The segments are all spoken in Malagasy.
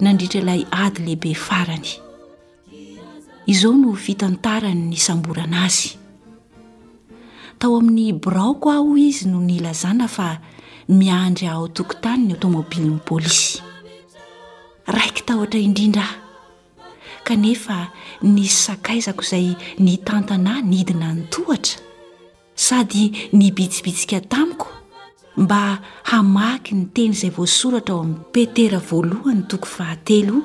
nandritra ilay ady lehibe farany. Izao no fitantarany nisamborana azy. Tao amin'ny biraoko aho izy no nilazana fa miandry aho ao tokotany ny automobilin'ny polisy. Raiky tahotra indrindra aho kanefa nisy sakaizako izay nitantana ahy nidina ny tohatra. sady nibitsibitsika tamiko mba hamaky ny teny izay voasoratra ao amin'ny Petera voalohany toko fahatelo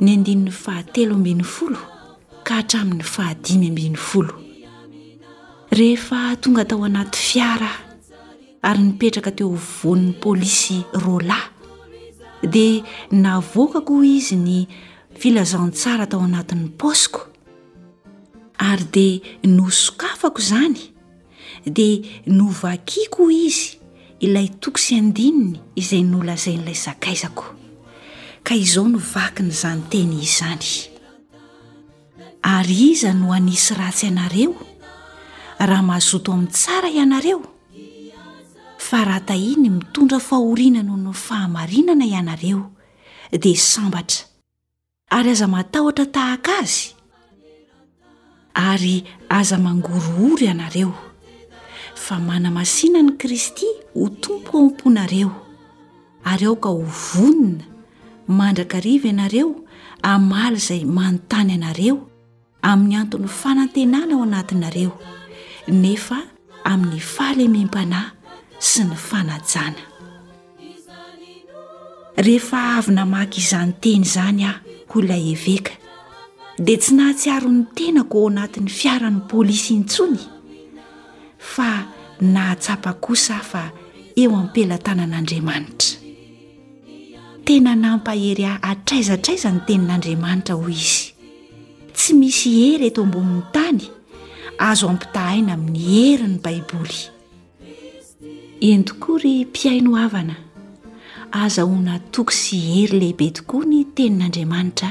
ny andininy fahatelo ambin'ny folo ka hatramin'ny fahadimy ambin'ny folo. Rehefa tonga tao anaty fiara aho ary nipetraka teo afovoan'ny polisy roa lahy dia navoakako hoy izy ny filazantsara tao anatin'ny paosiko. ary dia nosokafako izany dia novakiako hoy izy ilay toko sy andininy izay nolazain'ilay sakaizako ka izao no vakiny izany teny izany ary iza no hanisy ratsy ianareo raha mazoto amin'ny tsara ianareo fa raha tahiny mitondra fahoriana noho ny fahamarinana ianareo dia sambatra Ary aza matahotra tahaka azy, ary aza mangorohoro ianareo, fa manamasina an'i Kristy ho Tompo ao am-ponareo, ary aoka ho vonona mandrakariva ianareo hamaly izay manontany anareo, amin'ny anton'ny fanantenana ao anatinareo, nefa amin'ny fahalemem-panahy sy ny fanajana. Rehefa avy namaky izany teny izany aho koa ilay eveka, dia tsy nahatsiaro ny tenako ao anatin'ny fiaran'ny polisy intsony, fa nahatsapa kosa aho fa eo am-pelatanan'Andriamanitra. Tena nampahery ahy hatraiza hatraiza ny tenin'Andriamanitra hoy izy. Tsy misy hery eto ambonin'ny tany azo ampitahaina amin'ny herin'ny Baiboly. Eny tokoa ry mpihaino havana, azahoana toky sy hery lehibe tokoa ny tenin'Andriamanitra.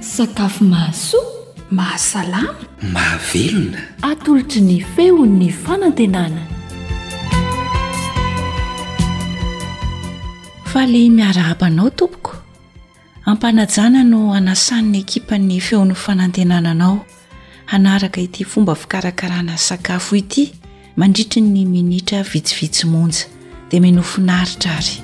Sakafo mahasoa, mahasalama, mahavelona. Atolotry ny feon'ny fanantenana. Faly miarahaba anao tompoko. Ampanajana no anasan'ny ekipan'ny Feon'ny Fanantenana anao hanaraka ity fomba fikarakarana sakafo ity mandritry ny minitra vitsivitsy monja. Dia mino finaritra ary.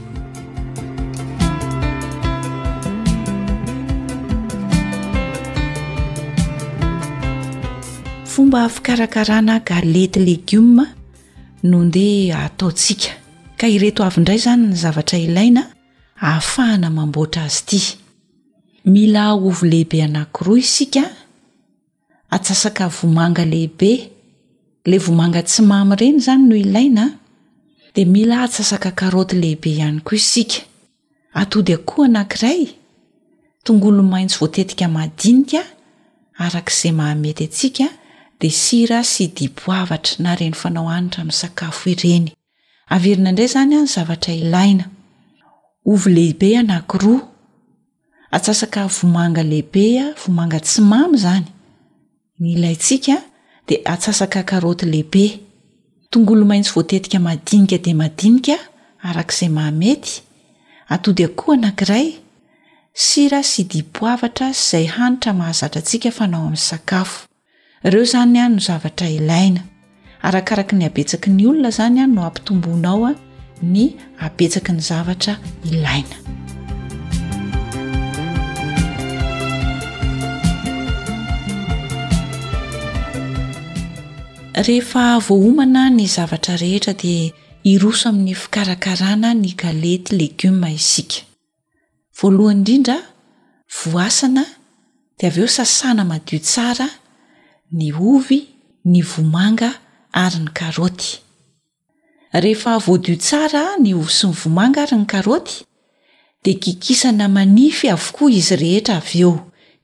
Fomba fikarakarana galety legioma no ndeha ataontsika. Ka ireto avy indray izany ny zavatra ilaina. ahafahana mamboatra azy ity. Mila ovy lehibe anankiroa isika, atsasaka vomanga lehibe, ilay vomanga tsy mamy ireny izany no ilaina, dia mila atsasaka karaoty lehibe ihany koa isika, atody akoho anankiray, tongolo maitso voatetika madinika araka izay mahamety antsika dia sira sy dipoavatra na ireny fanao hanitra amin'ny sakafo ireny. averina indray izany any zavatra ilaina ovy lehibe anankiroa atsasaka vomanga lehibea vomanga tsy mamy izany ny ilaintsika dia atsasaka karoty lehibe tongolo maintsy voatetika madinika dia madinika araka izay mahamety atody akoho anankiray sira sy dipoavatra sy izay hanitra mahazatra antsika fanao amin'ny sakafo Ireo izany no zavatra ilaina. Arakaraka ny habetsaky ny olona izany no hampitomboanao ny habetsaky ny zavatra ilaina. Rehefa voaomana ny zavatra rehetra dia hiroso amin'ny fikarakarana ny galety legioma isika. Voalohany indrindra, voasana dia avy eo sasana madio tsara ny ovy, ny vomanga ary ny karaoty. Rehefa voadio tsara ny ovy sy ny vomanga ary ny karaoty dia kikisana manify avokoa izy rehetra avy eo.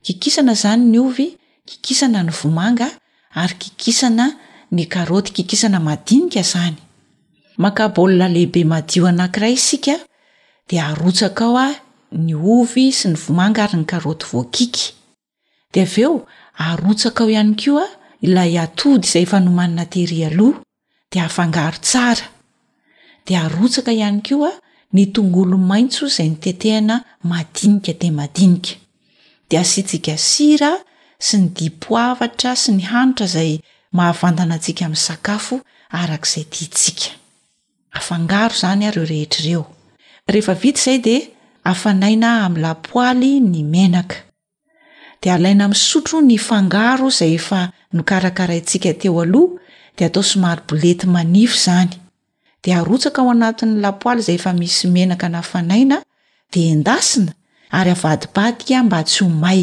Kikisana izany ny ovy, kikisana ny vomanga ary kikisana ny karaoty, kikisana madinika izany. Makà baolina lehibe madio anankiray isika dia arotsaka ao ny ovy sy ny vomanga ary ny karaoty voakiky. Dia avy eo arotsaka ao ihany koa ilay atody izay efa nomanina tery aloha dia afangaro tsara. Dia arotsaka ihany koa ny tongolo maitso izay notetehana madinika dia madinika. dia asiantsika sira sy ny dipoavatra sy ny hanitra izay mahavantana antsika amin'ny sakafo araka izay tiantsika. Afangaro izany ary ireo rehetra ireo. Rehefa vita izay dia afanaina amin'ny lapoaly ny menaka. Dia alaina amin'ny sotro ny fangaro izay efa nokarakaraintsika teo aloha dia atao somary bolety manify izany. dia arotsaka ao anatin'ny lapoaly izay efa misy menaka nafanaina dia endasina ary avadibadika mba tsy ho may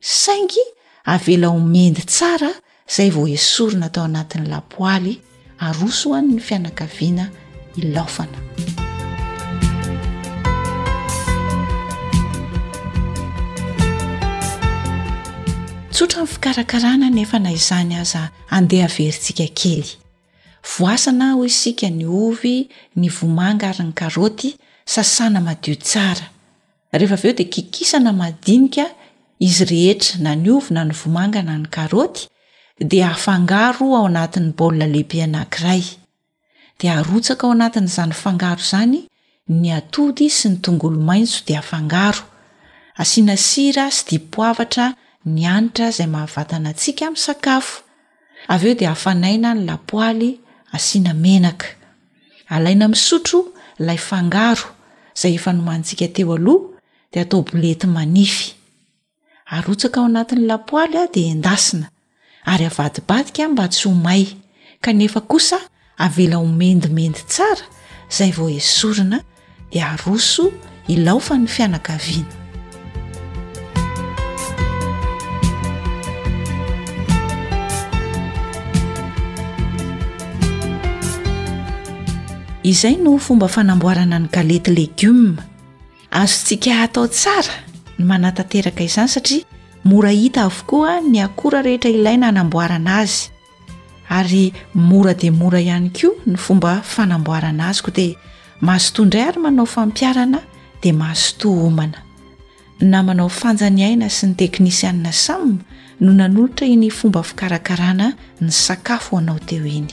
saingy avela ho mendy tsara izay vao esorina atao anatin'ny lapoaly aroso hoan'ny fianakaviana ilaofana tsotra ny fikarakarana nefa na izany aza andeha averintsika kely Voasana hoy isika ny ovy, ny vomanga ary ny karaoty, sasana madio tsara. Rehefa avy eo dia kikisana madinika izy rehetra na ny ovy na ny vomanga na ny karaoty dia afangaro ao anatin'ny baolina lehibe anankiray. Dia arotsaka ao anatin'izany fangaro izany Ny atody sy ny tongolo maitso dia afangaro. Asiana sira sy dipoavatra ny hanitra izay maha vatana antsika misakafo. Avy eo dia afanaina ny lapoaly, asiana menaka. Alaina amin'ny sotro ilay fangaro izay efa nomanintsika teo aloha dia atao bolety manify. Arotsaka ao anatin'ny lapoaly dia endasina ary avadibadika mba tsy ho may, kanefa kosa avela ho mendimendy tsara izay vao esorina dia aroso ilaofan'ny fianakaviana. Izay no fomba fanamboarana ny galety legioma. Azontsika atao tsara ny manatanteraka izany satria mora hita avokoa ny akora rehetra ilaina hanamboarana azy ary mora dia mora ihany koa ny fomba fanamboarana azy koa dia mazotoa indray ary manao fampiarana dia mazotoa homana na manao fanjany aina sy ny teknisianina samy no nanolotra iny fomba fikarakarana ny sakafo anao teo iny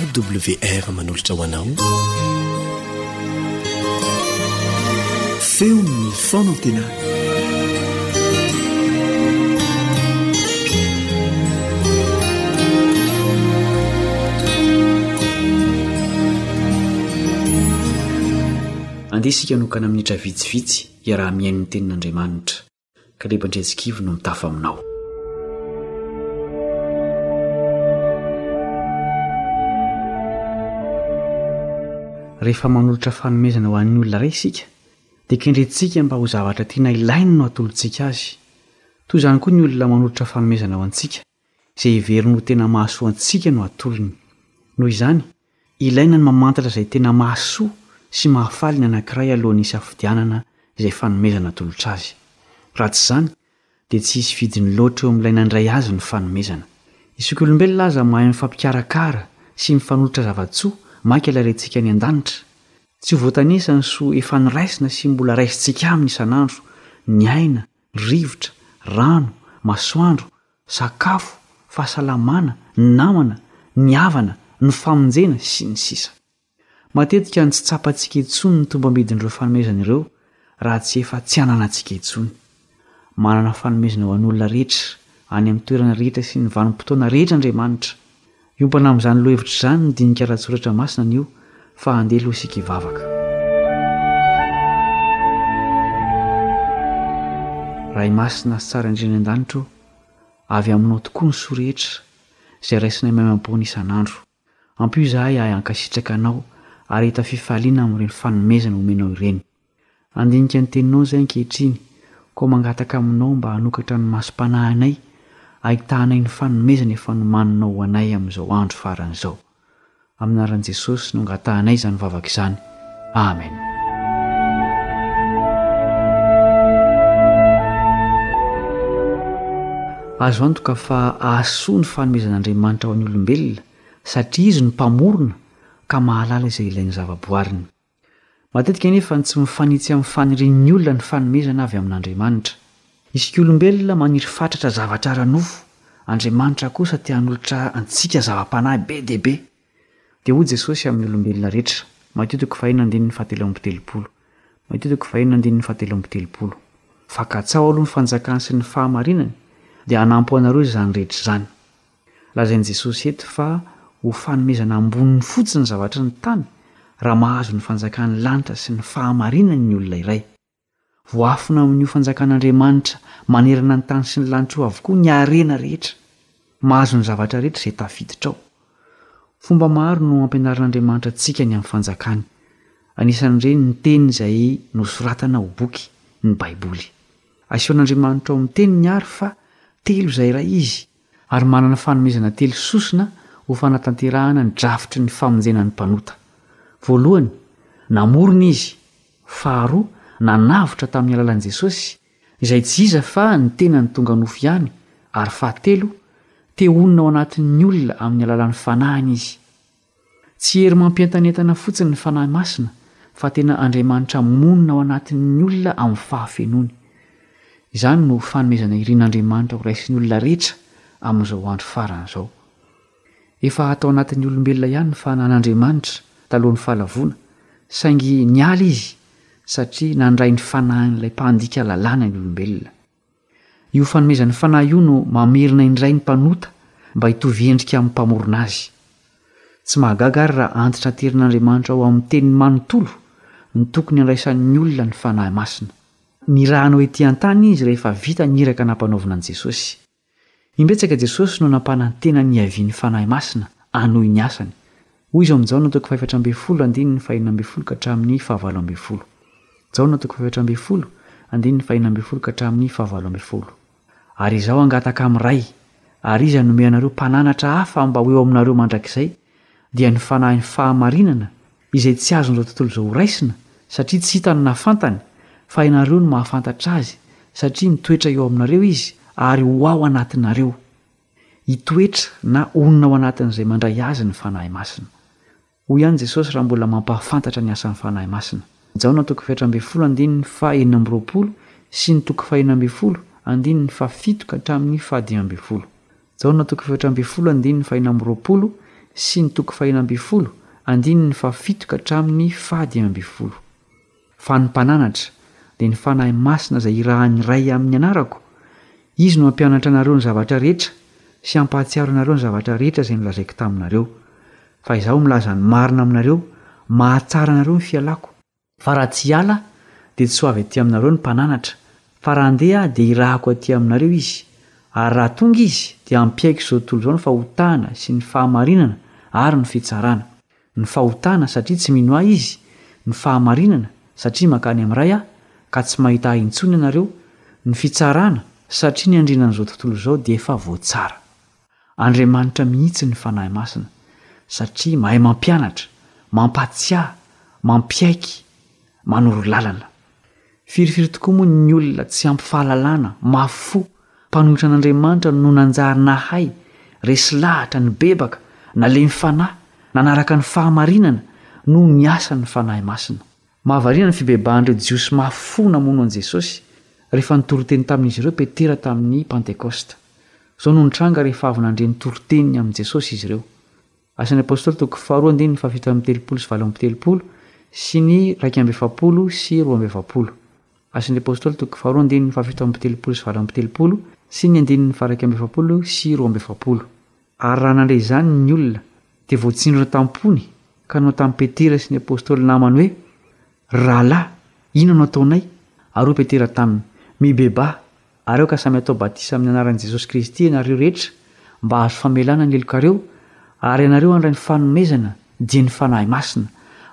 AWR manolotra ho anao feon'ny fonantenana andeha isika hanokana minitra vitsivitsy iaraha-mihaino ny tenin'Andriamanitra Kaleba Andriantsikivy no mitafa aminao. Rehefa manolotra fanomezana ho an'ny olona iray isika, dia kendrentsika mba ho zavatra tena ilainy no atolotsika azy. Toy izany koa ny olona manolotra fanomezana ho antsika. izay heveriny ho tena mahasoa antsika no atolony. Noho izany, ilaina ny mamantatra izay tena mahasoa sy mahafaly ny anankiray alohan'ny hisafidianana izay fanomezana atolotra azy. Raha tsy izany, dia tsy hisy vidiny loatra eo amin'ilay nandray azy ny fanomezana. Isika olombelona aza mahay mifampikarakara sy mifanolotra zava-tsoa maika ilay Rentsika any An-danitra. Tsy ho voatanisa ny soa efa noraisina sy mbola raisintsika Aminy isan'andro, ny aina, rivotra, rano, masoandro, sakafo, fahasalamana, ny namana, ny havana, ny famonjena, sy ny sisa Matetika ny tsy tsapantsika intsony ny tombambidin'ireo fanomezana ireo raha tsy efa tsy ananantsika intsony. Manana fanomezana ho an'olona rehetra, any amin'ny toerana rehetra sy ny vanim-potoana rehetra Andriamanitra. Hiompana amin'izany lohevitra izany ny dinika ara-tSoratra Masina anio fa andeha aloha isika hivavaka. Ray Masina sy Tsara indrindra any an-danitra ô, avy Aminao tokoa ny soa rehetra izay raisinay maimaim-poana isan'andro. Ampio izahay hahay hankasitraka Anao ary hahita fifaliana amin'ireny fanomezana omenao ireny. Handinika ny Teninao izahay ankehitriny, koa mangataka Aminao mba hanokatra ny masom-panahinay hahitahanay ny fanomezana efa nomaninao ho anay amin'izao andro farany izao. Amin'ny anaran'i Jesosy no angatahanay izany vavaka izany. Amen. Azo antoka fa hahasoa ny fanomezan'Andriamanitra ho an'ny olombelona, satria Izy no Mpamorona ka mahalala izay ilain'ny zavaboariny. Matetika anefa tsy mifanitsy amin'ny fanirian'ny olona ny fanomezana avy amin'Andriamanitra. Isika olombelona maniry fatratra zavatra ara-nofo, Andriamanitra kosa te hanolotra antsika zava-panahy be dia be. Dia hoy Jesosy amin'ny olombelona rehetra, Matio toko fahenina andininy fahatelo amby telopolo, Matio toko fahenina andininy fahatelo amby telopolo, Fa katsaho aloha ny fanjakany sy ny fahamarinany, dia hanampo anareo izany rehetra izany. Lazain'i Jesosy eto fa ho fanomezana amboniny fotsiny ny zavatry ny tany raha mahazo ny fanjakan'ny lanitra sy ny fahamarinany ny olona iray. Voafina amin'io Fanjakan'Andriamanitra manerana ny tany sy ny lanitra io avokoa ny harena rehetra. Mahazo ny zavatra rehetra izay tafiditra ao. Fomba maro no ampianarin'Andriamanitra antsika ny amin'ny Fanjakany. Anisan'ireny ny teny izay nosoratana ho boky, ny Baiboly. Asehon'Andriamanitra ao amin'ny Teniny àry fa telo izay iray izy ary manana fanomezana telo sosona ho fanatanterahana ny drafitry ny famonjena ny mpanota. Voalohany, namorona izy, faharoa, nanavotra tamin'ny alalan'i Jesosy, izay tsy iza fa ny tenany tonga nofo ihany, ary fahatelo, te-honina ao anatin'ny olona amin'ny alalan'ny Fanahiny izy. Tsy hery mampientanentana fotsiny ny Fanahy Masina fa tena Andriamanitra monina ao anatin'ny olona amin'ny fahafenoany. Izany no fanomezana irin'Andriamanitra ho raisin'ny olona rehetra amin'izao andro farany izao. Efa tao anatin'ny olombelona ihany ny fananan'Andriamanitra talohan'ny Fahalavoana, saingy niala izy satria nandray ny fanahin'ilay mpandika lalàna ny olombelona. Io fanomezan'ny Fanahy io no mamerina indray ny mpanota mba hitovy endrika amin'ny Mpamorona azy. Tsy mahagaga àry raha antitra an-teren'Andriamanitra ho amin'ny teniny manontolo ny tokony handraisan'ny olona ny Fanahy Masina. Nirahana ho etỳ an-tany izy rehefa vita ny iraka nampanaovina an'i Jesosy. Imbetsaka Jesosy no nampanantena ny hiavian'ny Fanahy Masina hanohy ny asany. Hoy izao amin'i Jaona toko fahefatra ambin'ny folo andininy fahenina ambin'ny folo ka hatramin'ny fahavalo ambin'ny folo. Jaona toko fahefatra ambin'ny folo andininy fahenina ambin'ny folo ka hatramin'ny fahavalo ambin'ny folo. Ary izaho hangataka amin'ny Ray, ary Izy hanome anareo mpananatra hafa mba ho eo aminareo mandrakizay, dia ny Fanahin'ny fahamarinana, izay tsy azon'izao tontolo izao ho raisina satria tsy hitany na fantany fa ianareo no mahafantatra azy satria mitoetra eo aminareo izy ary ho ao anatinareo. Hitoetra na honina ao anatin'izay mandray azy ny Fanahy Masina. Hoy ihany Jesosy raha mbola mampahafantatra ny asan'ny Fanahy Masina. Jaona toko fahefatra ambin'ny folo andininy faha enina amby roapolo sy ny toko fahenina ambin'ny folo andininy faha fito ka hatramin'ny faha dimy ambin'ny folo. Jaona toko fahefatra ambin'ny folo andininy fahena amby roapolo sy ny toko fahena ambin'ny folo andininy fahafito ka hatramin'ny fahadimy ambin'ny folo. Fa ny Mpananatra, dia ny Fanahy Masina izay irahan'ny Ray amin'ny anarako, Izy no hampianatra anareo ny zavatra rehetra sy hampahatsiaro anareo ny zavatra rehetra izay nolazaiko taminareo. Fa Izaho milaza ny marina aminareo, mahatsara anareo ny fialako. Fa raha tsy hiala, dia tsy ho avy aty aminareo ny mpananatra, fa raha handeha, dia hirahako aty aminareo izy, ary raha tonga izy, dia hampiaiky izao tontolo izao ny fahotana sy ny fahamarinana ary ny fitsarana. Ny fahotana, satria tsy mino ahy izy, ny fahamarinana, satria mankany amin'ny Ray aho, ka tsy mahita ahy intsony ianareo, ny fitsarana, satria ny andrinan'izao tontolo izao dia efa voatsara. Andriamanitra mihitsy ny Fanahy Masina satria mahay mampianatra, mampahatsiahy, mampiaiky, manoro lalana. Firifiry tokoa moa ny olona tsy ampy fahalalana, mafy fo, mpanohitra an'Andriamanitra no nanjary nahay, resy lahatra, nibebaka, nalemy fanahy, nanaraka ny fahamarinana noho ny asan'ny Fanahy Masina. Mahavariana ny fibebahan'ireo Jiosy mafy fo namono an'i Jesosy rehefa nitoriteny tamin'izy ireo Petera tamin'ny Pantekosta. Izao no nitranga rehefa avy nandre ny toriteniny amin'i Jesosy izy ireo. Asan'ny Apostoly toko faharoa andininy fahafito amby telopolo sy valo amby telopolo sy ny iraika amby efapolo sy roa amby efapolo. Asan'ny Apostoly toko faharoa andininy fahafito amby telopolo sy valo amby telopolo sy ny andininy faharaika amby efapolo sy roa amby efapolo. Ary raha nandre izany ny olona, dia voatsindrona tam-pony ka nanao tamin'i Petera sy ny apostoly namany hoe, Ry rahalahy, inona no ataonay? Ary hoy Petera taminy, Mibebaha, ary aoka samy hatao batisa amin'ny anaran'i Jesosy Kristy ianareo rehetra mba hahazo famelana ny helokareo, ary ianareo handray ny fanomezana dian'ny Fanahy Masina.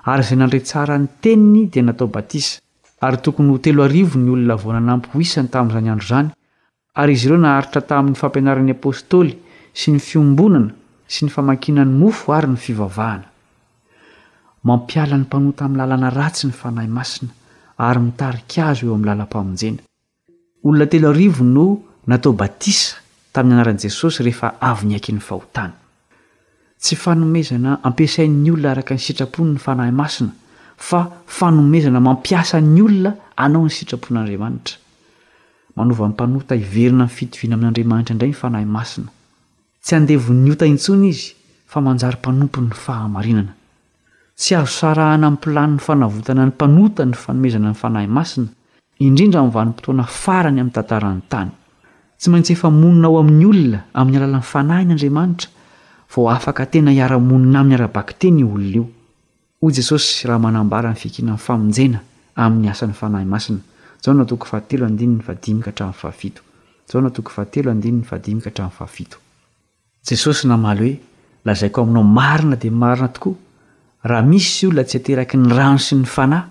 Ary izay nandre tsara ny teniny dia natao batisa. Ary tokony ho telo arivo ny olona vao nanampy ho isany tamin'izany andro izany, ary izy ireo naharitra tamin' ny fampianaran' ny Apôstôly sy ny fiombonana sy ny famakiana ny mofo ary ny fivavahana. Mampiala ny mpanota amin'ny lalana ratsy ny Fanahy Masina ary mitarika azy ho eo amin'ny lalam-pamonjena. Olona telo arivo no natao batisa tamin'ny anaran'i Jesosy rehefa avy niaiky ny fahotany. Tsy fanomezana ampiasain'ny olona araka ny sitrapony ny Fanahy Masina, fa fanomezana mampiasa ny olona hanao ny sitrapon'Andriamanitra. Manova ny mpanota hiverina amin'ny fitoviana amin'Andriamanitra indray ny Fanahy Masina. Tsy andevon'ny ota intsony izy, fa manjary mpanompon'ny fahamarinana. Tsy azo sarahana amin'ny planin'ny fanavotana ny mpanota ny fanomezana ny Fanahy Masina, indrindra amin'ny vanim-potoana farany amin'ny tantaran'ny tany. Tsy maintsy efa monina ao amin'ny olona amin'ny alalan'ny Fanahiny Andriamanitra vao afaka tena hiara-monina Aminy ara-bakiteny io olona io. Hoy Jesosy raha manambara ny fikianan'ny famonjena amin'ny asan'ny Fanahy Masina, Jaona toko fahatelo andininy fahadimy ka hatramin'ny fahafito, Jaona toko fahatelo andininy fahadimy ka hatramin'ny fahafito. Jesosy namaly hoe, Lazaiko aminao marina dia marina tokoa, raha misy olona tsy ateraky ny rano sy ny Fanahy,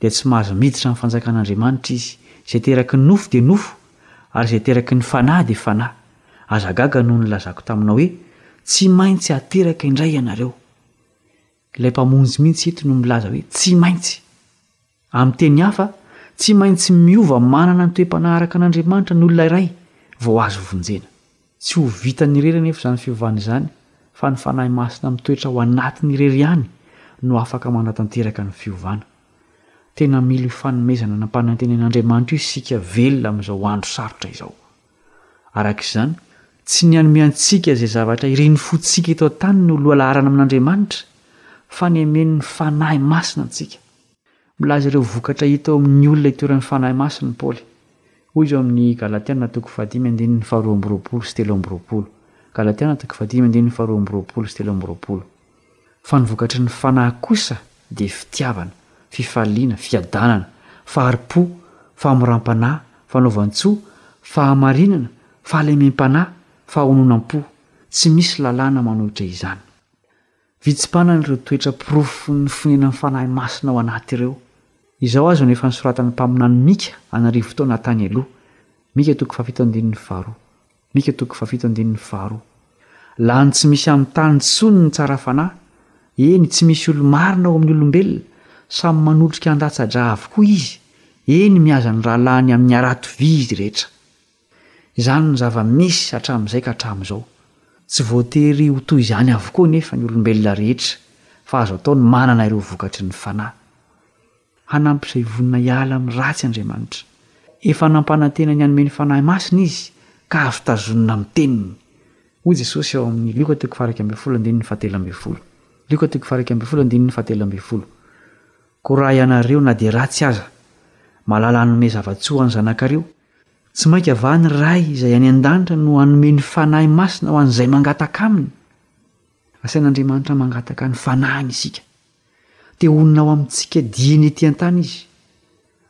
dia tsy mahazo miditra amin'ny fanjakan'Andriamanitra izy. Izay ateraky ny nofo dia nofo, ary izay ateraky ny Fanahy dia Fanahy. Aza gaga noho ny nilazako taminao hoe, Tsy maintsy ateraky indray ianareo. Ilay Mpamonjy mihitsy eto no milaza hoe tsy maintsy. Amin'ny teny hafa, tsy maintsy miova manana ny toe-panahy araka an'Andriamanitra ny olona iray vao azo vonjena. Tsy ho vitany irery anefa izany fiovana izany, fa ny Fanahy Masina mitoetra ao anatiny irery ihany no afaka manatanteraka ny fiovana. Tena mila io fanomezana nampanantenain'Andriamanitra io isika velona amin'izao andro sarotra izao. Araka izany, tsy ny hanome antsika izay zavatra irin'ny fontsika eto an-tany no lohalaharana amin'Andriamanitra, fa ny hameno ny fanahy masina antsika. Milaza ireo vokatra hita eo amin'ny olona itoeran'ny fanahy masina i Paoly. Hoy izy ao amin'ny Galatiana toko fahadimy andininy faharoa amby roapolo sy telo amby roapolo, Galatiana toko fahadimy andininy faharoa amby roapolo sy telo amby roapolo. Fa ny vokatry ny fanahy kosa dia fitiavana, fifaliana, fiadanana, fahari-po, famoram-panahy, fanaovan-tsoa, fahamarinana, fahalemem-panahy, fahononam-po. Tsy misy lalàna manohitra izany. Vitsim-panana ireo toetra porofon'ny fonenan'ny Fanahy Masina ao anaty ireo. Izao aza no efa nosoratan'ny mpaminany Mika an'arivo taona tany aloha, Mika toko fahafito andininy faharoa. Mika toko fahafito andininy faharoa. Lany tsy misy amin'ny tany intsony ny tsara fanahy, eny, tsy misy olo-marina ao amin'ny olombelona, samy manotrika handatsa-dra avokoa izy, eny, mihaza ny rahalahiny amin'ny harato-vy izy rehetra. Izany no zava-misy hatramin'izay ka hatramin'izao. Tsy voatery ho toy izany avokoa anefa ny olombelona rehetra, fa azo atao ny manana ireo vokatry ny fanahy. Hanampy izay vonona hiala amin'ny ratsy Andriamanitra. Efa nampanantena ny hanome ny Fanahy Masina Izy ka azo tazonina amin'ny Teniny. Hoy Jesosy ao amin'ny Lioka toko faha-iraika ambin'ny folo andininy fahatelo ambin'ny folo. Lioka toko faha-iraika ambin'ny folo andininy fahatelo ambin'ny folo, Koa raha ianareo na dia ratsy aza, mahalala hanome zava-tsoa ho an'ny zanakareo, tsy mainka va ny Ray izay any an-danitra no hanome ny Fanahy Masina ho an'izay mangataka Aminy? Asain'Andriamanitra mangataka ny Fanahiny isika. Te honina ao amintsika dieny ety an-tany Izy.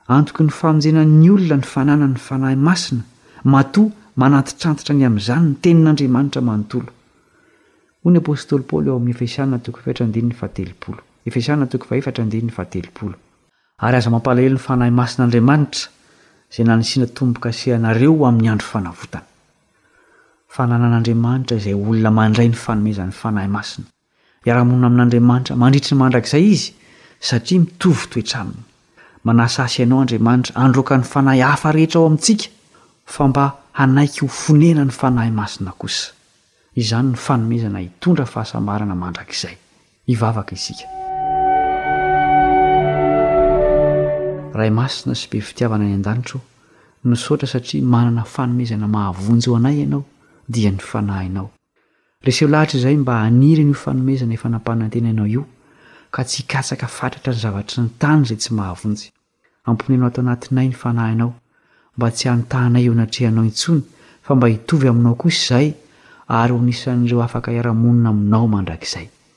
Antoky ny famonjena ny olona ny fananany ny Fanahy Masina, matoa manantitrantitra ny amin'izany ny Tenin'Andriamanitra manontolo. Hoy ny apostoly Paoly ao amin'ny Efesiana toko fahefatra andininy fahatelopolo. Efesiana toko fahefatra andininy fahatelopolo. Ary aza mampalahelo ny Fanahy Masin'Andriamanitra izay nanisiana tombo-kase anareo ho amin'ny andro fanavotana. Fananan'Andriamanitra izay olona mandray ny fanomezan'ny Fanahy Masina. Hiara-monina amin'Andriamanitra mandritry ny mandrakizay izy satria mitovy toetra aminy. Manasasy ianao Andriamanitra handroaka ny fanahy hafa rehetra ao amintsika fa mba hanaiky ho fonenan'ny Fanahy Masina kosa. Izany no fanomezana hitondra fahasambarana mandrakizay. Hivavaka isika. Ray Masina sy be fitiavana any an-danitra ô, misaotra satria manana fanomezana mahavonjy ho anay Ianao, dia ny Fanahinao. Reseo lahatra izay mba haniry an'io fanomezana efa nampanantenainao io, ka tsy hikatsaka fatratra ny zavatry ny tany izay tsy mahavonjy. Amponenao ato anatinay ny fanahinao, mba tsy hanotahanay eo anatrehanao intsony, fa mba hitovy aminao kosa izahay, ary ho anisan'ireo afaka hiara-monina aminao mandrakizay.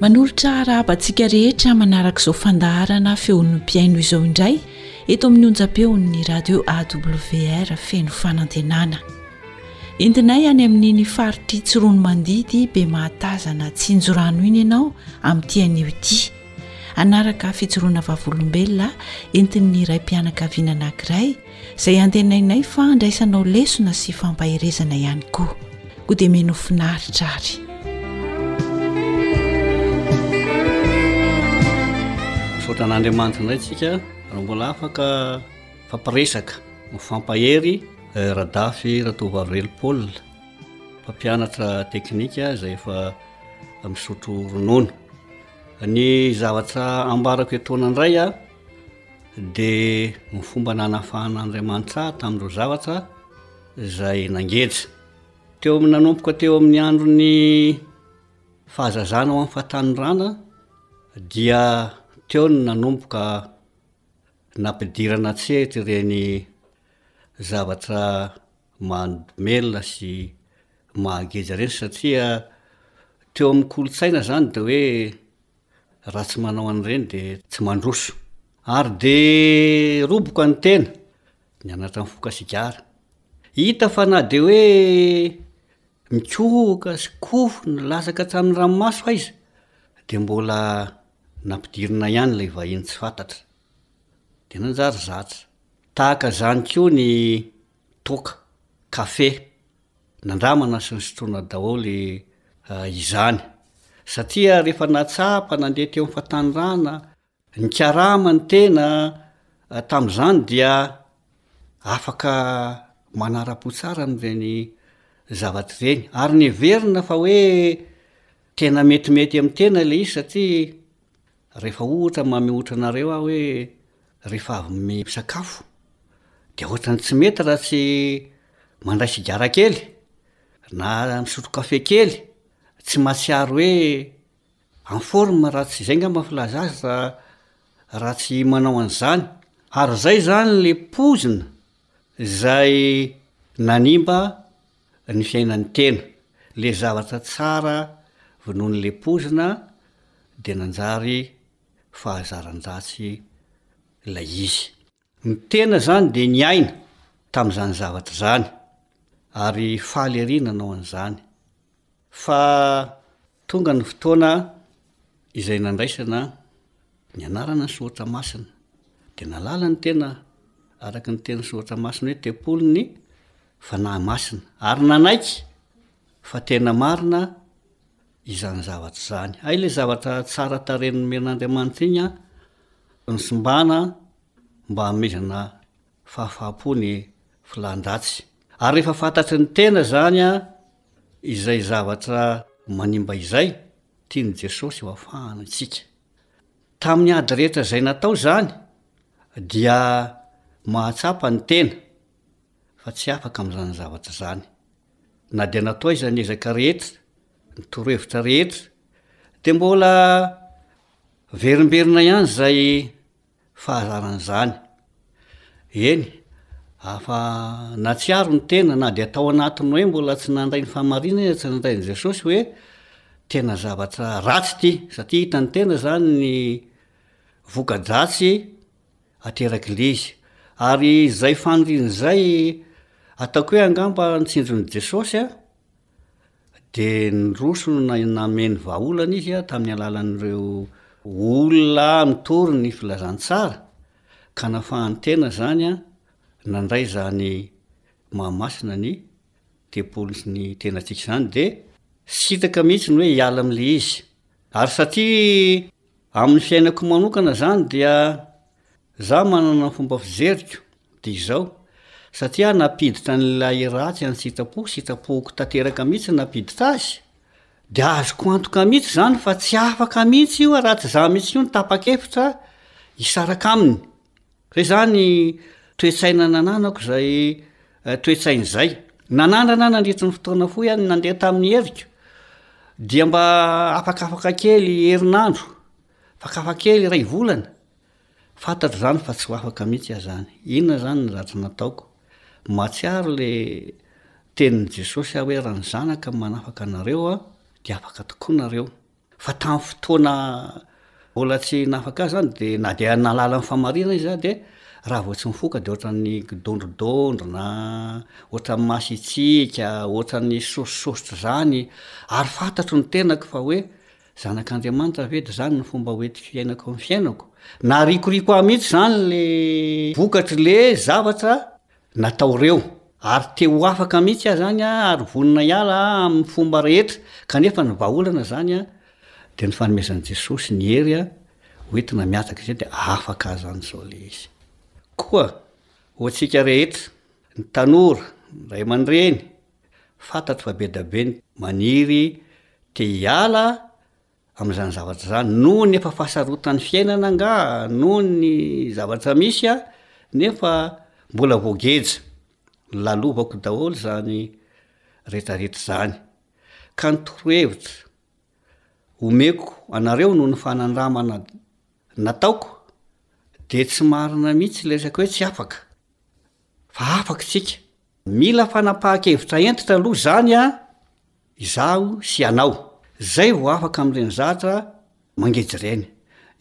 Manolotra arahaba antsika rehetra manaraka izao fandaharana feon'ny mpiaino izao indray eto amin'ny onjam-peon'ny radio AWR feno fanantenana. Entinay any amin'iny faritry Tsirono mandidy be mahatazana tsinjorano iny ianao amin'ity anio ity. Anaraka fijoroana vavolombelona entin'ny raim-pianakaviana anankiray izay antenainay fa handraisanao lesona sy fampaherezana ihany koa, koa dia mino ho finaritra ary. Misaotra an'Andriamanitra indray tsika raha mbola afaka fampiresaka mifampahery eh, radafy ratovarorely paul mpampianatra teknika izay efa misotro ronono ny zavatra ambarako etoana indray a Dia ny fomba nanafahan'Andriamanitra ahy tamin'ireo zavatra izay nangeja. Teo amin'ny nanomboka teo amin'ny andron'ny fahazazana ao amin'ny fahatanorana dia teo ny nanomboka nampidirana an-tsehatra ireny zavatra mamelona sy mahageja ireny satria teo amin'ny kolontsaina izany dia hoe Raha tsy manao an'ireny dia tsy mandroso. Ary dia roboka ny tena, nianatra mifoka sigara. Hita fa na dia hoe mikohoka sy kofona latsaka hatramin'ny ranomaso aiza dia mbola nampidirina ihany ilay vahiny tsy fantatra. Dia nanjary zatra. Tahaka izany koa ny. toaka, kafe. Nandramana sy nisotroana daholo izany. Satria rehefa nahatsapa nandeha teo amin'ny fahatanorana, nikarama ny tena tamin'izany dia afaka manara-po tsara an'ireny zavatra ireny. Ary neverina fa hoe tena metimety amin'ny tena ilay izy satria Rehefa ohatra mamihotra anareo aho hoe rehefa avy misakafo dia ohatran'ny tsy mety raha tsy mandray sigara kely na misotro kafe kely, tsy mahatsiaro hoe en forme raha tsy izay angamba filaza azy raha raha tsy manao an'izany. Ary izay izany ilay poizina izay nanimba ny fiainany tena, le zavatra tsara vonoiny le pozina de nanjary fahazaran-dratsy ilay izy. Ny tena zany de niaina tamin'izany zavatra zany ary faly ery nanao an'izany. Fa tonga ny fotoana izay nandraisana ny anarana ny soratra masina, dia nalala ny tena araka ny tenin'ny soratra masina hoe tempolin'ny Fanahy Masina, ary nanaiky fa tena marina izany zavatra izany. Hay ilay zavatra tsara tarehy nomen'Andriamanitra iny an, nisimbana mba hanomezana fahafaham-po ny filan-dratsy. Ary rehefa fantatry ny tena izany an, Izay zavatra manimba izay, tian'i Jesosy ho afahana isika. Tamin'ny ady rehetra izay natao izany, dia mahatsapa ny tena fa tsy afaka amin'izany zavatra izany. Na dia natao aiza ny ezaka rehetra, ny torohevitra rehetra, dia mbola verimberina ihany izay fahazaran'izany. Eny, afa natsiaro ny tena na dia tao anatin'ny hoe mbola tsy nandray ny fahamarinana iza tsy nandray an'i Jesosy hoe tena zavatra ratsy ity, satria hitan'ny tena izany ny voka-dratsy aterak'Ilyizy. Ary izay faniriany izay, ataoko hoe angamba nitsinjon'i Jesosy an, dia niroso no nameno vahaolana izy tamin'ny alalan'ireo olona mitory ny filazantsara ka nafahany tena izany nandray izany Mahamasina ny tempolin'ny tenantsika izany dia sitaka mihitsy ny hoe hiala amin'ilay izy ary satria Amin'ny fiainako manokana izany dia izaho manana ny fomba fijeriko dia izao, satria nampiditra an'ilay ratsy any sitrapoko, sitrapohoko tanteraka mihitsy no nampiditra azy, dia azoko antoka mihitsy izany fa tsy afaka mihitsy io raha tsy izaho mihitsy io no tapa-kevitra hisaraka aminy. Ka izany toe-tsaina nananako izay toe-tsaina izay. Nanandrana nandritry ny fotoana fohy aho ny nandeha tamin'ny heviko, dia mba afakafaka kely herinandro, afakafa kely iray volana. Fantatro izany fa tsy ho afaka mihitsy aho izany. Inona izany ny zavatra nataoko? Mahatsiaro ilay tenin'i Jesosy aho hoe raha ny Zanaka no manafaka anareo dia afaka tokoa nareo. Fa tamin'ny fotoana mbola tsy nafaka azy zany dia na dia nahalala ny fahamarinana izy zany dia raha vao tsy mifoka dia ohatran'ny kidondrodondrona, ohatran'ny masitsiaka, ohatran'ny sosososotr' izany, ary fantatro ny tenako fa hoe zanak'Andriamanitra ve dia izany no fomba hoentiko hiainako amin'ny fiainako? Narikoriko ahy mihitsy izany le vokatry le zavatra natao ireo, ary te ho afaka mihitsy aho izany ary vonona hiala amin'ny fomba rehetra, kanefa ny vahaolana izany dia ny fanomezan'i Jesosy ny hery ho entina mihataka izay dia afaka azany izao ilay izy. Koa ho antsika rehetra, ny tanora, ny ray aman-dreny, fantatro fa be dia be ny maniry te hiala amin'izany zavatra izany, noho ny efa fahasarotan'ny fiainana angaha, noho ny zavatra misy a, nefa mbola voageja, lalovako daholo izany rehetrarehetra izany, ka ny torohevitra omeko anareo noho ny fanandramana nataoko dia tsy marina mihitsy ilay resaka hoe tsy afaka. fa afaka isika. Mila fanapahan-kevitra hentitra aloha izany an, izaho sy ianao. Izay vao afaka amin'ireny zatra mangeja ireny.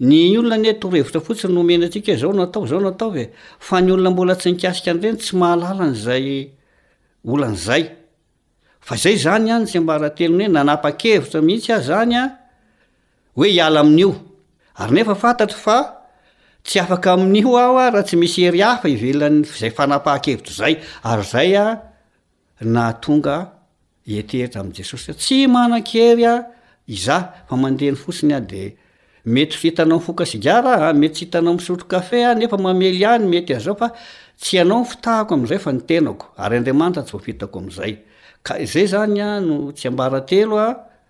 Ny olona anie torohevitra fotsiny no omeny antsika hoe izao no atao, izao no ataovy e. Fa ny olona mbola tsy nikasika an'ireny tsy mahalala an'izay olana izay. Fa izay izany an, ny tsiambaratelony hoe nanapa-kevitra mihitsy aho izany an, hoe hiala amin'io, ary nefa fantatro fa tsy afaka amin'io aho raha tsy misy hery hafa ivelan'izay fanapahan-kevitro izay, ary izay no nahatonga ety eto amin'i Jesosy aho. Tsy manan-kery izaho, fa mandreny fotsiny aho, dia mety tsy hitanao mifoka sigara aho, mety tsy hitanao misotro kafe aho, nefa mamely ihany, mety hazao fa tsy ianao no fitahako amin'izay fa ny tenako, ary Andriamanitra no tsy voafitako amin'izay. Ka izay izany no tsiambaratelo.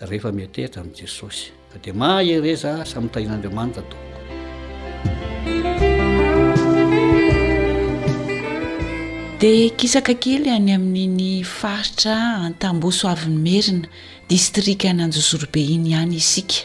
Rehefa miantehitra amin'i Jesosy. Fa dia mahereza samy tahin'Andriamanitra tompoko. Dia kisaka kely any amin'iny faritra Antambosoavin'imerina, distrikan'Anjozorobe iny ihany isika.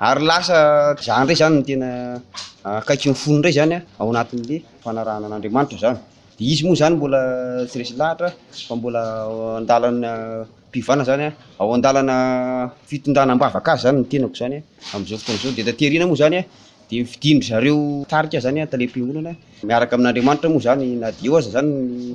Ary lasa zany indray zany no tena akaiky ny fony indray zany an, ao anatin'le fanarahana an'Andriamanitra zany. De izy moa zany mbola tsy resy lahatra fa mbola ao an-dalana am-pivana zany an, ao an-dalana fitondrana am-bavaka azy zany ny tenako zany amin'izao fotoana izao. De taty aoriana moa zany an, de fidin-dry zareo tarika zany an, tale-piangonana miaraka amin'Andriamanitra moa zany na de eo aza zany ny.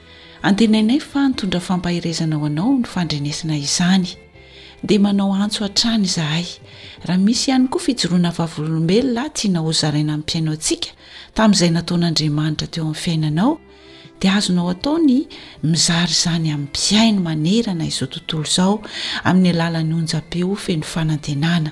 Antenainay fa nitondra fampaherezana ho anao ny fandrenesana izany. Dia manao antso hatrany izahay, raha misy ihany koa fijoroana vavolombelona tianao hozaraina amin'ny mpihainoantsika tamin'izay nataon'Andriamanitra teo amin'ny fiainanao, dia azonao atao ny mizara izany amin'ny mpihaino manerana izao tontolo izao amin'ny alalan'ny onjam-peo feno fanantenana.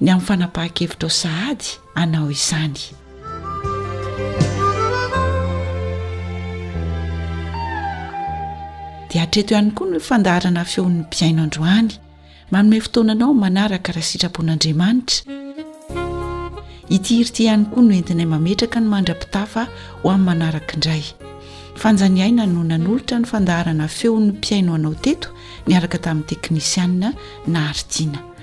ny amin'ny fanapahan-kevitrao sahady anao izany. Dia hatreto ihany koa ny fandaharana feon'ny mpiaino androany manome fotoananao manaraka raha sitrapon'Andriamanitra. Ity hira ity ihany koa no entinay mametraka ny mandra-pitafa ho amin'ny manaraka indray. Fanjaniaina no nanolotra ny fandaharana feon'ny mpiaino anao teto niaraka tamin'ny teknisianina Naharitina.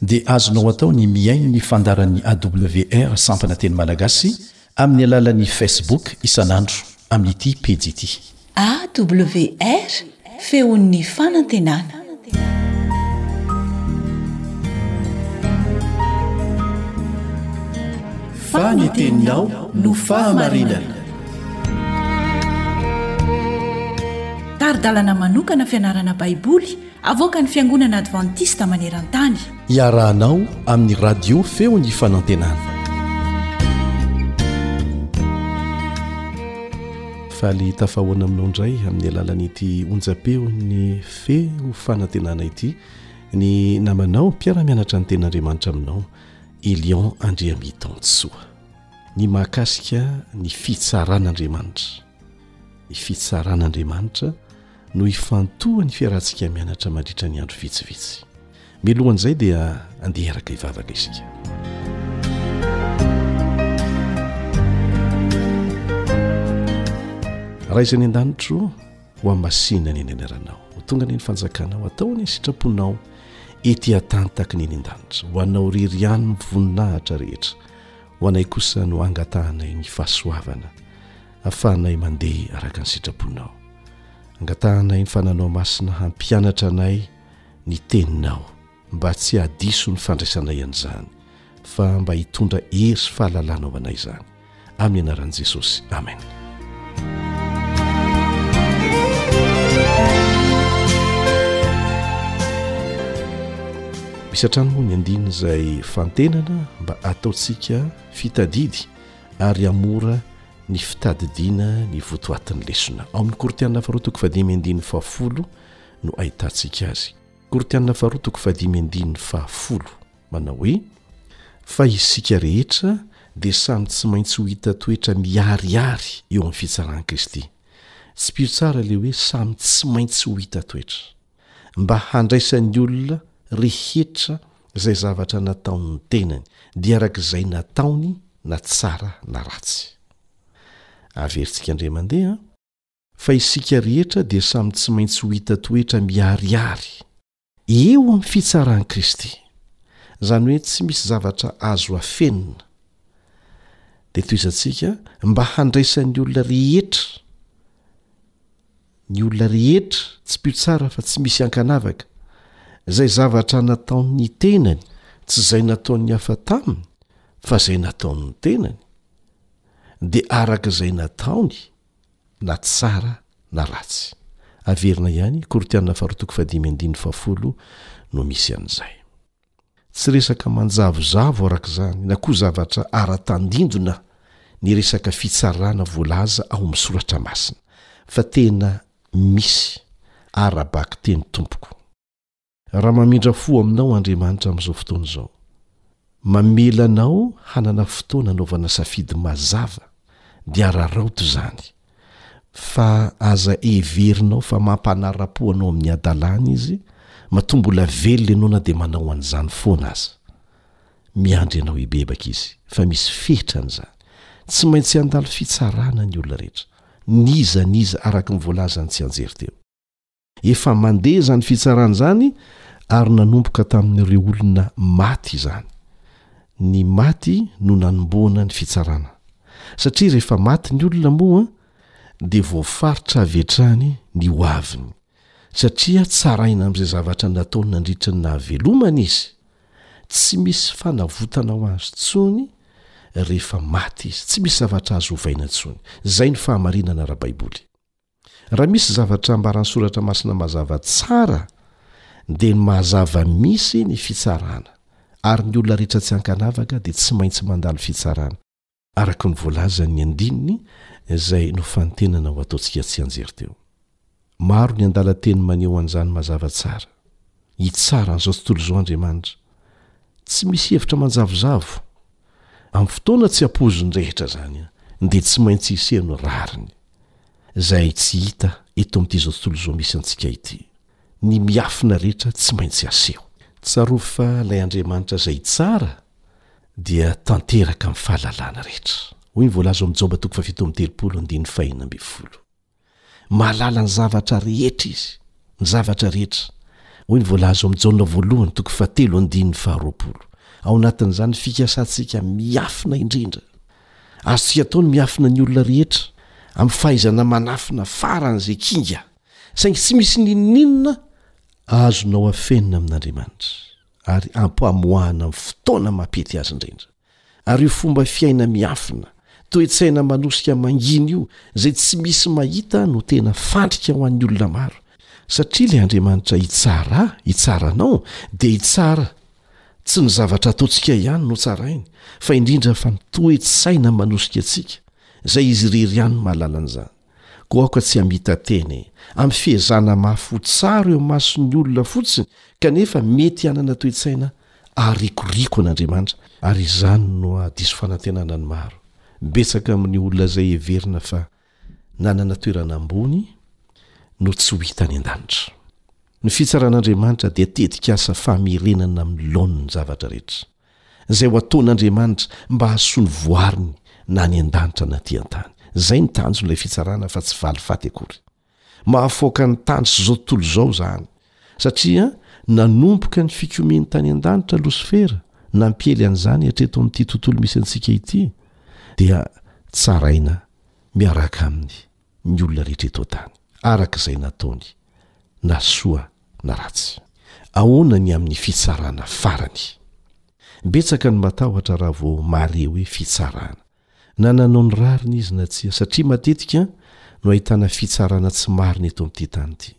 dia azonao atao ny mihaino ny fandaharan'ny AWR sampana teny malagasy amin'ny alalan'ny Facebook isan'andro amin'ity pejy ity. AWR, feon'ny fanantenana. Fa ny teninao no fahamarinana. Tari-dalana manokana fianarana Baiboly Avoakan'ny Fiangonana Advantista maneran-tany. Iarahanao amin'ny Radio Feon'ny Fanantenana. Faly tafahoana aminao indray amin'ny alalan'ity onjam-peon'ny Feo Fanantenana ity ny namanao mpiara-mianatra ny ten'Andriamanitra aminao Elion Andriamitansoa. Ny mahakasika ny fitsaran'Andriamanitra. Ny fitsaran'Andriamanitra no hifantoha ny fiarahantsika mianatra mandritra ny andro vitsivitsy. Milohan'izay dia andeha araka hivavaka isika. Raha izay ny an-danitro ho amasina ny eny anaranao, ho tonga ny ny fanjakanao, atao ny sitraponao ety an-tantaky ny eny an-danitra, ho anao rery ihany ny voninahitra rehetra, ho anay kosa no angatahanay ny fahasoavana. Afahanay mandeha araka ny sitraponao. Angatahanay ny fananao masina hampianatra anay ny teninao mba tsy hahadiso ny fandraisanay an'izany fa mba hitondra hery sy fahalalana ho anay izany. Amin'ny anaran'i Jesosy. Amena. Misy hatrany moa ny andininy izay fantenana mba ataontsika fitadidy ary hamora ny fitadidiana ny votoatin'ny lesona. Ao amin'ny Korintianina faharoa toko fahadimy andininy fahafolo no ahitantsika azy. Korintianina faharoa toko fahadimy andininy fahafolo manao hoe fa isika rehetra dia samy tsy maintsy ho hita toetra miharihary eo amin'ny fitsaran'i Kristy. Tsipio tsara ilay hoe samy tsy maintsy ho hita toetra. mba handraisan'ny olona rehetra izay zavatra nataon'ny tenany, dia araka izay nataony na tsara na ratsy. Averintsika indray mandeha fa isika rehetra dia samy tsy maintsy ho hita toetra miharihary eo amin'ny fitsaran'i Kristy, izany hoe tsy misy zavatra azo afenina, dia tohizantsika mba handraisan'ny olona rehetra ny olona rehetra tsy mpio tsara fa tsy misy ankanavaka zay zavatra nataon'ny tenany tsy zay nataon'ny hafa taminy fa zay nataon'ny tenany de araka zay nataony na tsara na ratsy averina ihany korotianina faharotoko fadimy andinny fahafolo no misy an'izay Tsy resaka manjavozavo arak'izany na koa zavatra ara-tandindona ny resaka fitsarana voalaza ao amin'ny soratra masina fa tena misy ara-bakiteny tompoko. Raha mamindra fo aminao Andriamanitra amin'izao fotoana izao, mamela anao hanana fotoana hanaovana safidy mazava dia araraoty izany, fa aza heverinao fa mampanara-po anao amin'ny hadalany izy, matoa mbola velona ianao na dia manao an'izany foana aza. Miandry anao hibebaka izy, fa misy fetrany izany. Tsy maintsy handalo fitsarana ny olona rehetra, n'iza n'iza, araka ny voalazan'i Tsianjery teo. Efa mandeha izany fitsarana izany ary nanomboka tamin'ireo olona maty izany. Ny maty no nanombohana ny fitsarana. Satria rehefa maty ny olona moa dia voafaritra avy hatrany ny ho aviny. Satria tsaraina amin'izay zavatra nataony nandritra ny nahavelomany izy. Tsy misy fanavotana ho azy intsony rehefa maty izy. Tsy misy zavatra azo ovaina intsony. Izay ny fahamarinana ara-baiboly. Raha misy zavatra ambaran'ny soratra masina mazava tsara dia ny mazava misy ny fitsarana ary ny olona rehetra tsy ankanavaka dia tsy maintsy mandalo fitsarana araka ny voalazan'ny andininy izay nofantenana ho ataontsika tsianjery teo. Maro ny andalan-teny maneho an'izany mazava tsara. Hitsara an'izao tontolo izao Andriamanitra. Tsy misy hevitra manjavozavo. Amin'ny fotoana tsy ampoizin'ny rehetra izany, dia tsy maintsy hiseho ny rariny. Izay tsy hita eto amin'ity izao tontolo izao misy antsika ity. Ny miafina rehetra tsy maintsy haseho. Tsarovy fa ilay Andriamanitra izay hitsara dia tanteraka amin'ny fahalalana rehetra. Hoy ny voalaza ao amin'ny Joba toko fahafito amby telopolo, andininy fahenina ambin'ny folo. Mahalala ny zavatra rehetra Izy, ny zavatra rehetra. Hoy ny voalaza ao amin'ny Jaona voalohany, toko fahatelo, andininy faharoapolo. Ao anatin'izany ny fikasantsika miafina indrindra. Azontsika atao ny miafina ny olona rehetra, amin'ny fahaizana manafina faran'izay kinga, saingy tsy misy n'inon'inona azonao afenina amin'Andriamanitra, ary ampohamoahana amin'ny fotoana mampety azy indrindra. Ary io fomba fiaina miafina, toe-tsaina manosika mangina io izay tsy misy mahita no tena fandrika ho an'ny olona maro, satria ilay Andriamanitra hitsara ahy, hitsara anao, dia hitsara, tsy ny zavatra ataontsika ihany no tsarainy, fa indrindra fa ny toe-tsaina manosika antsika, izay izy irery ihany mahalala an'izany. Koa aoka tsy hamita tena e! Amin'ny fiezahana mafy ho tsara eo imason'ny olona fotsiny kanefa mety hanana toe-tsaina aharikoriko an'Andriamanitra ary izany no hahadiso fanantenana ny maro. Betsaka amin'ny olona izay heverina fa nanana toerana ambony no tsy ho hita any an-danitra. Ny fitsaran'Andriamanitra dia tetikasa famerenana amin'ny laoniny ny zavatra rehetra. Izay ho ataon'Andriamanitra mba hahasoa ny voariny na any an-danitra na aty an-tany. Izay ny tanjon'ilay fitsarana fa tsy valifaty akory. Mahafaoka ny tany sy izao tontolo izao izany satria nanomboka ny fikomiany tany an-danitra Losifera nampiely an'izany hatreto amin'ity tontolo misy antsika ity dia tsaraina miaraka aminy. ny olona rehetra eto an-tany, araka izay nataony, na soa na ratsy. Ahoana ny amin'ny fitsarana farany? Betsaka ny matahotra raha vao mahare hoe fitsarana, na nanao ny rariny izy na tsia, satria matetika no ahitana fitsarana tsy marina eto amin'ity tany ity.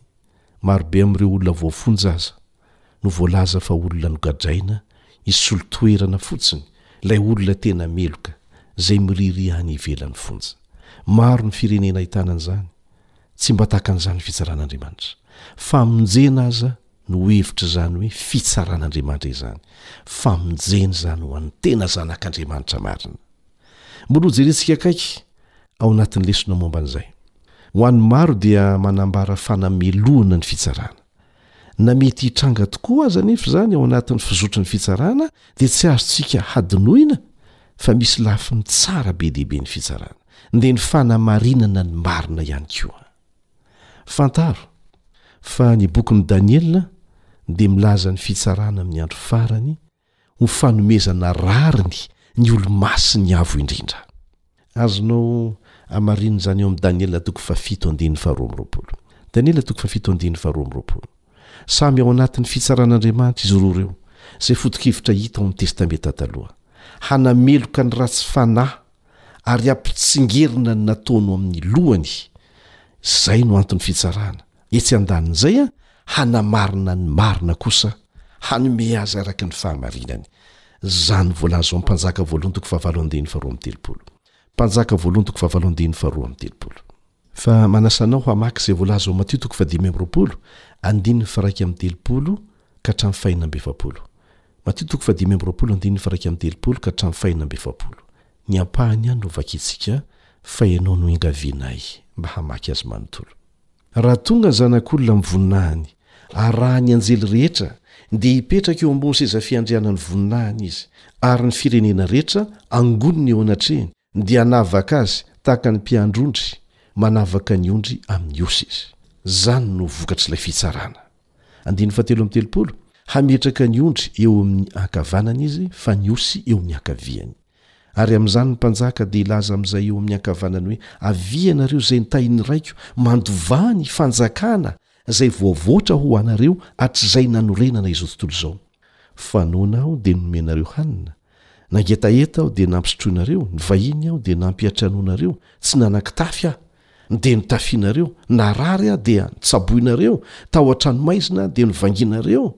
Maro be amin'ireo olona voafonja aza no voalaza fa olona nogadraina hisolo toerana fotsiny ilay olona tena meloka izay miriria any ivelan'ny fonja. Maro ny firenena ahitana an'izany. Tsy mba tahaka an'izany fitsaran'Andriamanitra. Famonjena aza no ho hevitr'izany hoe fitsaran'Andriamanitra izany. Famonjena izany ho an'ny tena zanak'Andriamanitra marina. Mbola hojerentsika akaiky ao anatin'ny lesona momba an'izay. Ho an'ny maro dia manambara fanamelohana ny fitsarana. Na mety hitranga tokoa aza anefa izany ao anatin'ny fizotry ny fitsarana dia tsy azontsika hadinoina fa misy lafiny tsara be dia be ny fitsarana, dia ny fanamarinana ny marina ihany koa. Fantaro fa ny bokin'i Daniela dia milaza ny fitsarana amin'ny andro farany ho fanomezana rariny ny Olomasin'ny Avo Indrindra. Azonao amarina izany ao amin'ny Daniela toko fahafito andininy faharoa amby roapolo. Daniela toko fahafito andininy faharoa amby roapolo. Samy ao anatin'ny fitsaran'Andriamanitra izy roa ireo, izay foto-kevitra hita ao amin'ny Testamenta Taloha. Hanameloka ny ratsy fanahy ary hampitsingerina ny nataony ho amin'ny lohany. Izay no anton'ny fitsarana. Etsy an-danin'izay, hanamarina ny marina kosa, hanome azy araka ny fahamarinany. Izany voalaza ao amin'ny Mpanjaka voalohany toko fahavalo andininy faharoa amby telopolo. Mpanjaka voalohany toko fahavalo andininy faharoa amby telopolo. Fa manasa anao hamaky izay voalaza ao Matio toko fahadimy amby roapolo andininy faharaika amby telopolo ka hatramin'ny fahena amby efapolo. Matio toko fahadimy amby roapolo andininy faharaika amby telopolo ka hatramin'ny fahena amby efapolo. Ny ampahany ihany no vakintsika fa ianao no engavianay mba hamaky azy manontolo. Raha tonga ny Zanak'olona amin'ny voninahiny, arahan'ny anjely rehetra, dia hipetraka eo ambony seza fiandrianan'ny voninahiny izy, ary ny firenena rehetra hangonina eo anatrehiny, dia hanavaka azy tahaka ny mpiandry ondry manavaka ny ondry amin'ny osy izy. Izany no vokatr'ilay fitsarana. Andininy fahatelo amby telopolo, Hametraka ny ondry eo amin'ny ankavanany izy, fa ny osy eo amin'ny ankaviany. Ary amin'izany ny mpanjaka dia hilaza amin'izay eo amin'ny ankavanany hoe, Avia ianareo izay nitahin'ny raiko, mandovà ny fanjakana izay voavoatra ho anareo hatrizay nanorenana izao tontolo izao. Fa noana aho dia nomenareo hanina, nangetaheta aho dia nampisotroinareo, nivahiny aho dia nampiantranoinareo, tsy nanan-kitafy aho dia nitafianareo, narary aho dia nitsaboinareo, tao an-tranomaizina aho dia novanginareo,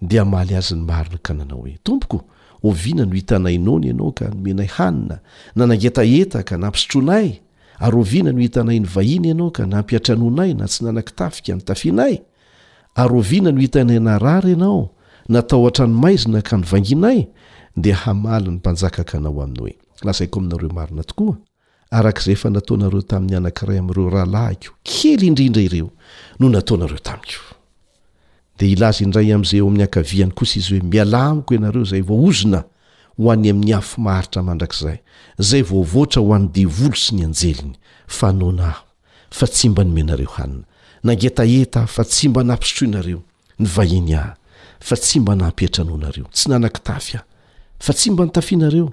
Dia hamaly azy ny marina ka nanao hoe, Tompoko, oviana no hitanay noana ianao ka nomenay hanina, na nangetaheta ka nampisotroinay? Ary oviana no hitanay nivahiny ianao ka nampiantranoinay na tsy nanan-kitafy ka nitafianay? Ary oviana no hitanay narary ianao, na tao an-tranomaizina ka nivanginay? Dia hamaly ny mpanjaka ka hanao aminy hoe, Lazaiko aminareo marina tokoa, araka izay efa nataonareo tamin'ny anankiray amin'ireo rahalahiko kely indrindra ireo no nataonareo tamiko. Dia hilaza indray amin'izay eo amin'ny ankaviany kosa izy hoe, Mialà amiko ianareo izay voaozona ho any amin'ny afo maharitra mandrakizay, izay voavoatra ho an'ny devoly sy ny anjeliny, fa noana aho, fa tsy mba nomenareo hanina, nangetaheta aho, fa tsy mba nampisotroinareo, nivahiny aho, fa tsy mba nampiantranoinareo, tsy nanakitafy aho, fa tsy mba nitafianareo,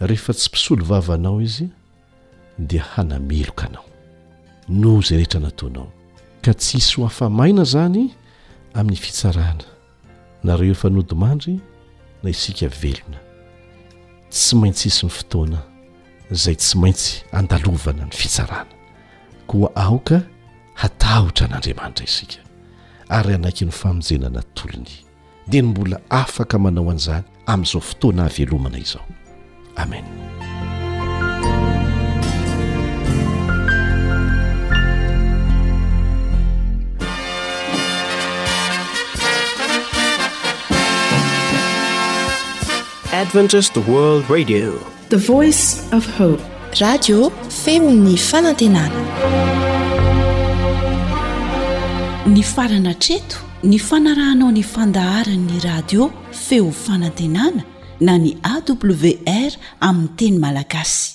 Rehefa tsy mpisolo vava anao izy dia hanameloka anao noho izay rehetra nataonao, ka tsy hisy ho afa-maina izany amin'ny fitsarana, na ireo efa nodimandry na isika velona. Tsy maintsy hisy ny fotoana izay tsy maintsy andalovana ny fitsarana, koa aoka hatahotra an'Andriamanitra isika ary hanaiky ny famonjena natolony. dia ny mbola afaka manao an'izany amin'izao fotoana havelomana izao amen adventist world radio the voice of hope radio femon'ny fanantenana ny farana treto Ny fanarahanao ny fandaharan'ny radio Feo Fanantenana na ny AWR amin'ny teny malagasy.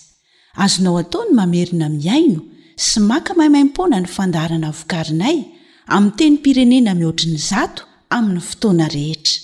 Azonao atao ny mamerina mihaino sy maka maimaimpoana ny fandaharana vokarinay amin'ny tenim-pirenena mihoatry ny zato amin'ny fotoana rehetra.